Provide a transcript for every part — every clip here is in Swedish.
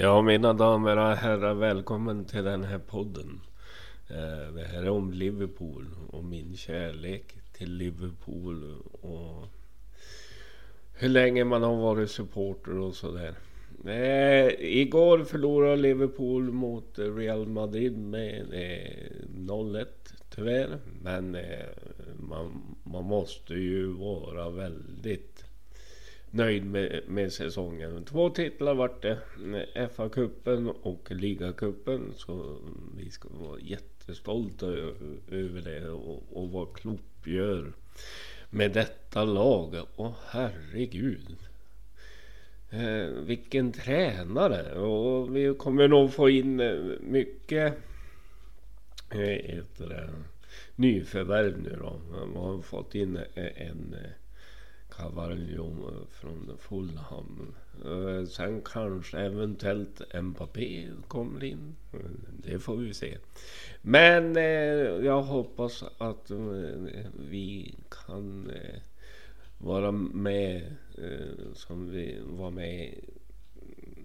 Ja, mina damer och herrar, välkommen till den här podden. Eh, det här är om Liverpool och min kärlek till Liverpool och hur länge man har varit supporter och sådär. Eh, igår förlorade Liverpool mot Real Madrid med eh, 0-1 tyvärr. Men eh, man, man måste ju vara väldigt nöjd med, med säsongen. Två titlar vart det. FA-cupen och ligacupen. Så vi ska vara jättestolta över det och, och vad Klopp gör med detta lag. Åh herregud. Eh, vilken tränare! Och vi kommer nog få in eh, mycket eh, nyförvärv nu då. Man har fått in eh, en eh, Cavallo från Fulham. Eh, sen kanske eventuellt Mbappé kommer in. Det får vi se. Men eh, jag hoppas att eh, vi kan vara med som vi var med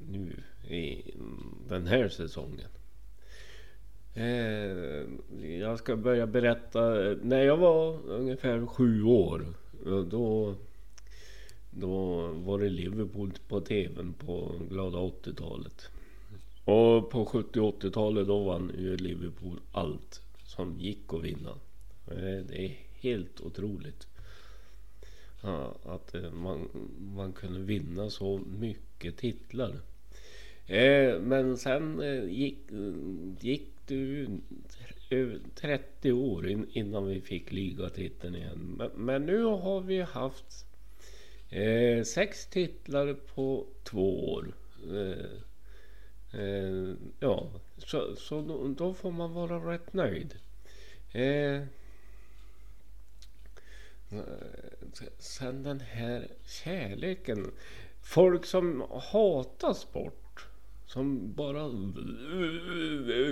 nu i den här säsongen. Jag ska börja berätta. När jag var ungefär sju år. Då då var det Liverpool på tvn på glada 80-talet. Och på 70 80-talet då vann ju Liverpool allt som gick att vinna. Det är helt otroligt. Ja, att eh, man, man kunde vinna så mycket titlar. Eh, men sen eh, gick, gick det ju 30 år innan vi fick ligatiteln igen. Men, men nu har vi haft Eh, sex titlar på två år. Eh, eh, ja, så, så då, då, får man vara rätt nöjd. Eh, sen den här kärleken. Folk som hatar sport. Som bara...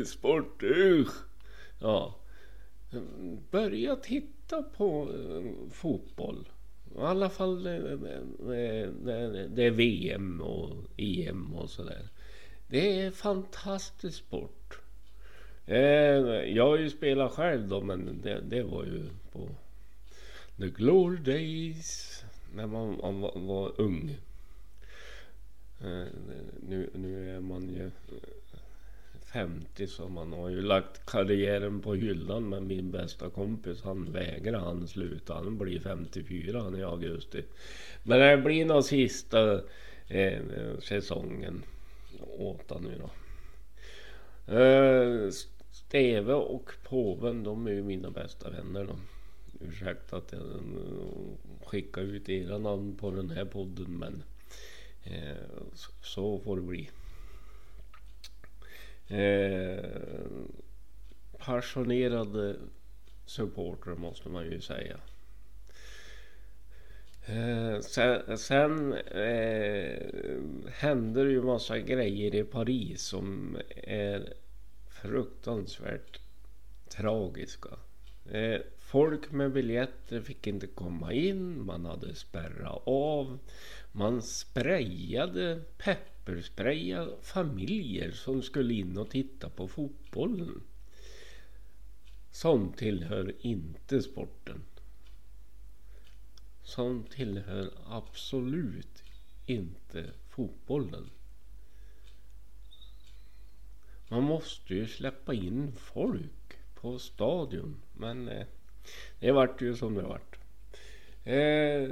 Sport, usch. Ja. Börja titta på eh, fotboll. I alla fall det, det, är VM och EM och sådär. Det är fantastisk sport. Jag har ju spelat själv då men det, det var ju på the glory days. När man, man var, var, ung. Nu, nu är man ju 50 som han har ju lagt karriären på hyllan Men min bästa kompis. Han vägrar han sluta. Han blir 54 han i augusti. Men det blir nog sista eh, säsongen åt han nu då. Eh, Steve och påven de är ju mina bästa vänner då. Ursäkta att jag eh, skickar ut era namn på den här podden men eh, så får det bli. Eh, passionerade supporter måste man ju säga. Eh, sen, sen eh, händer ju massa grejer i Paris som är fruktansvärt tragiska. Eh, folk med biljetter fick inte komma in, man hade spärrat av. Man sprayade peppersprayade familjer som skulle in och titta på fotbollen. Sånt tillhör inte sporten. Sånt tillhör absolut inte fotbollen. Man måste ju släppa in folk på stadion. Men eh, det vart ju som det vart. Eh,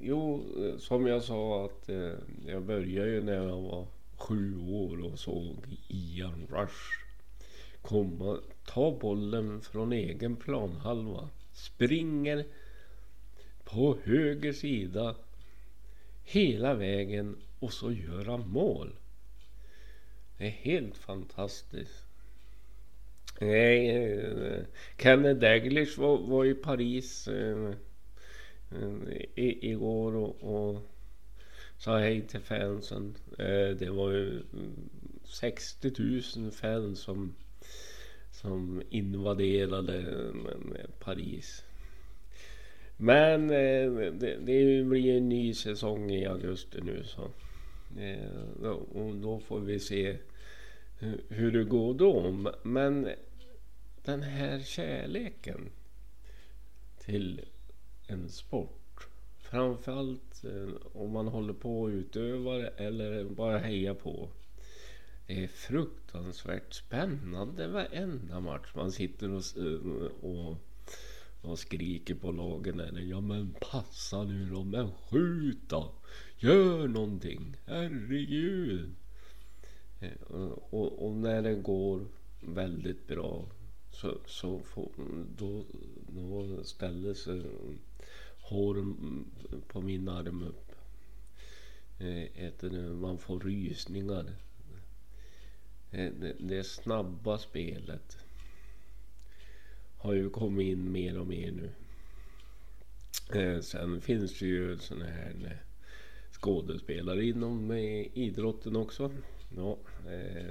jo, eh, som jag sa att eh, jag började ju när jag var sju år och såg Ian Rush komma, ta bollen från egen planhalva, springer på höger sida hela vägen och så gör han mål. Det är helt fantastiskt. Nej, eh, Kenneth Daglish var, var i Paris eh, i, igår och, och sa hej till fansen. Eh, det var ju 60 000 fans som, som invaderade eh, Paris. Men eh, det, det blir en ny säsong i augusti nu så Eh, och då får vi se hur det går då. Men den här kärleken till en sport. Framförallt eh, om man håller på att utöva det eller bara heja på. Det är fruktansvärt spännande varenda match. Man sitter och, eh, och, och skriker på lagen. Eller, ja men passa nu då, men skjut då! Gör någonting! Herregud! Eh, och, och, och när det går väldigt bra så, så får, då, då ställer sig håren på min arm upp. Eh, man får rysningar. Eh, det, det snabba spelet har ju kommit in mer och mer nu. Eh, sen finns det ju såna här skådespelare inom idrotten också. Ja,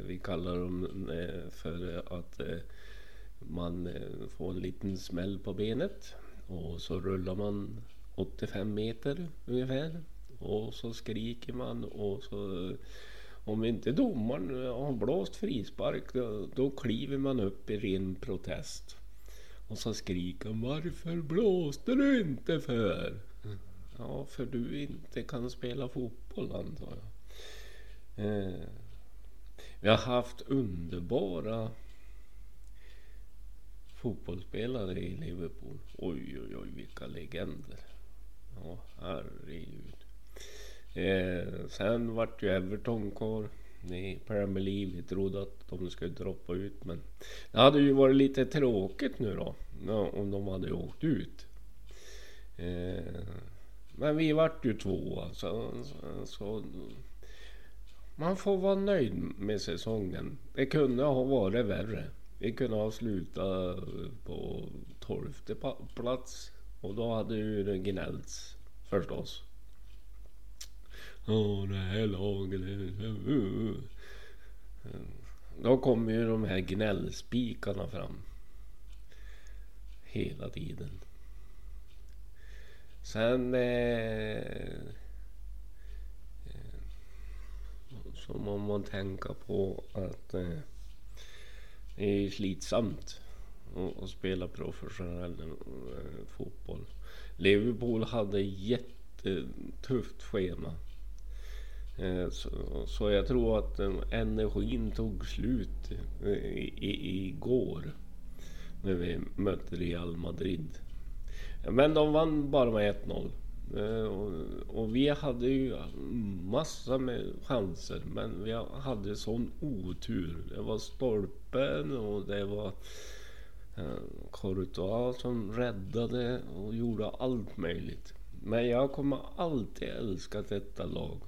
vi kallar dem för att man får en liten smäll på benet och så rullar man 85 meter ungefär. Och så skriker man och så om inte domaren har blåst frispark då, då kliver man upp i ren protest. Och så skriker man Varför blåste du inte för? Ja, för du inte kan spela fotboll antar jag. Eh, vi har haft underbara fotbollsspelare i Liverpool. Oj, oj, oj, vilka legender. Ja, herregud. Eh, sen vart ju Everton kvar i Premier League. Vi trodde att de skulle droppa ut men det hade ju varit lite tråkigt nu då om de hade åkt ut. Eh, men vi vart ju tvåa så, så, så man får vara nöjd med säsongen. Det kunde ha varit värre. Vi kunde ha slutat på tolfte plats. Och då hade ju det gnällts förstås. Åh, det här laget... Då kommer ju de här gnällspikarna fram. Hela tiden. Sen... Eh, eh så må man tänka på att... Eh, det är slitsamt att, spela professionell eh, fotboll. Liverpool hade jättetufft schema. Eh, så, så, jag tror att eh, energin tog slut i, i, igår. När vi mötte Real Madrid. Men de vann bara med 1-0. Eh, och, och, vi hade ju massa med chanser men vi hade sån otur. Det var stolpen och det var eh, Courtois som räddade och gjorde allt möjligt. Men jag kommer alltid älska detta lag.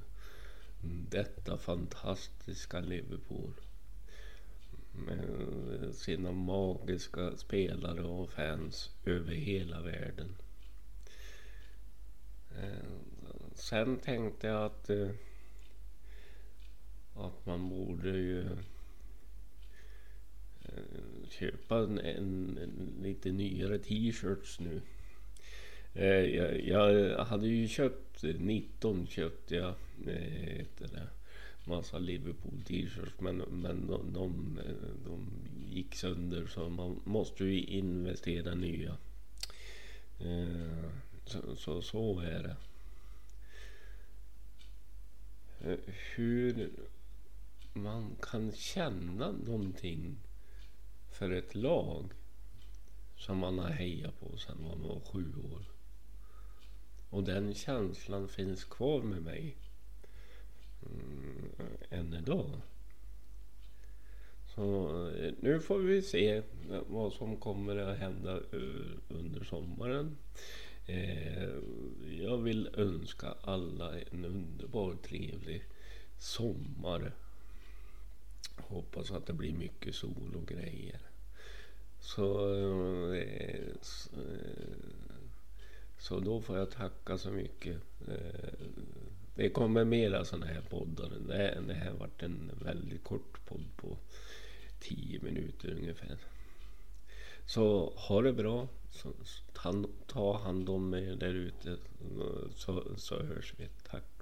Detta fantastiska Liverpool. Med sina magiska spelare och fans över hela världen. Eh, sen tänkte jag att, eh, att man borde ju eh, köpa en, en, en lite nyare t-shirts nu. Eh, jag, jag, hade ju köpt eh, 19 köpte jag eh, heter det, massa Liverpool t-shirts men, men de, de, de, gick sönder så man måste ju investera nya. Så, så, så är det. Eh, hur man kan känna någonting för ett lag som man har hejat på sedan man var sju år. Och den känslan finns kvar med mig mm, än idag. Så eh, nu får vi se vad som kommer att hända eh, under sommaren. Eh, jag vill önska alla en underbar trevlig sommar. Hoppas att det blir mycket sol och grejer. Så, eh, så då får jag tacka så mycket. Eh, det kommer mera sådana här poddar. Det, det här varit en väldigt kort podd på 10 minuter ungefär. Så ha det bra. Så, ta, hand om er där ute så, så hörs vi. Tack.